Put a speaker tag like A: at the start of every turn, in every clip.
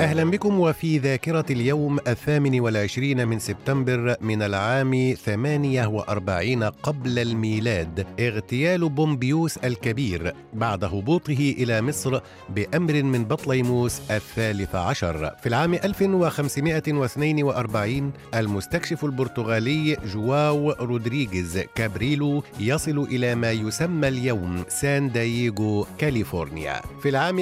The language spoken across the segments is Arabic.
A: أهلا بكم وفي ذاكرة اليوم الثامن والعشرين من سبتمبر من العام 48 قبل الميلاد. اغتيال بومبيوس الكبير بعد هبوطه إلى مصر بأمر من بطليموس الثالث عشر. في العام 1542 المستكشف البرتغالي جواو رودريغيز كابريلو يصل إلى ما يسمى اليوم سان داييغو كاليفورنيا. في العام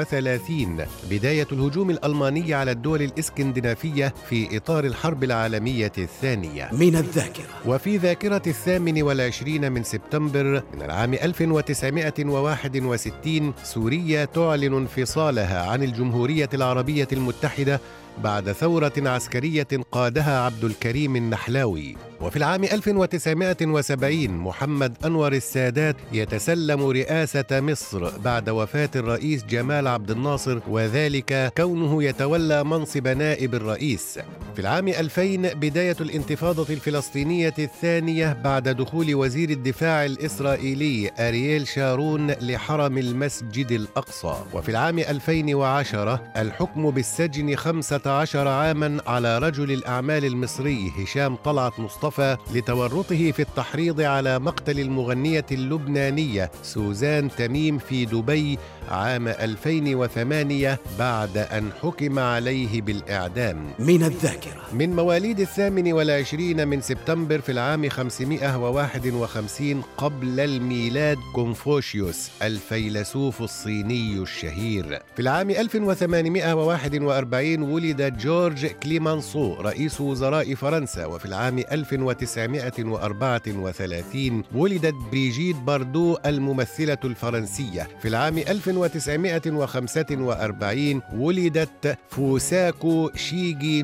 A: 1939 بداية الهجوم الألماني على الدول الإسكندنافية في إطار الحرب العالمية الثانية.
B: من الذاكرة.
A: وفي ذاكرة الثامن والعشرين من سبتمبر من العام 1961 سوريا تعلن انفصالها عن الجمهورية العربية المتحدة بعد ثورة عسكرية قادها عبد الكريم النحلاوي. وفي العام 1970 محمد أنور السادات يتسلم رئاسة مصر بعد وفاة الرئيس جمال عبد الناصر وذلك كونه يتولى منصب نائب الرئيس. في العام 2000 بداية الانتفاضة الفلسطينية الثانية بعد دخول وزير الدفاع الإسرائيلي أرييل شارون لحرم المسجد الأقصى. وفي العام 2010 الحكم بالسجن 15 عاما على رجل الأعمال المصري هشام طلعت مصطفى لتورطه في التحريض على مقتل المغنية اللبنانية سوزان تميم في دبي عام 2008 بعد أن حكم عليه بالإعدام.
B: من الذاكرة
A: من مواليد الثامن والعشرين من سبتمبر في العام 551 قبل الميلاد كونفوشيوس الفيلسوف الصيني الشهير. في العام 1841 ولد جورج كليمانسو رئيس وزراء فرنسا. وفي العام 1934 ولدت بريجيت باردو الممثلة الفرنسية. في العام 1945 ولدت فوساكو شيجي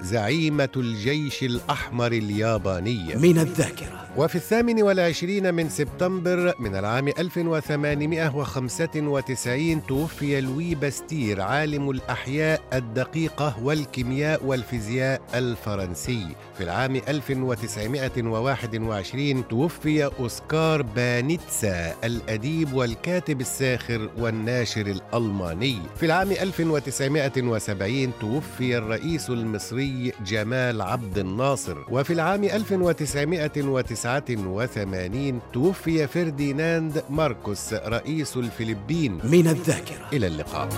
A: زعيمة الجيش الأحمر الياباني.
B: من الذاكرة.
A: وفي الثامن والعشرين من سبتمبر من العام 1895 توفي لوي باستير عالم الأحياء الدقيقة والكيمياء والفيزياء الفرنسي. في العام 1921 توفي أوسكار بانيتسا الأديب والكاتب الساخر والناشر الألماني. في العام 1970 توفي الرئيس المصري جمال عبد الناصر. وفي العام 1989 توفي فرديناند ماركوس رئيس الفلبين.
B: من الذاكرة.
A: إلى اللقاء.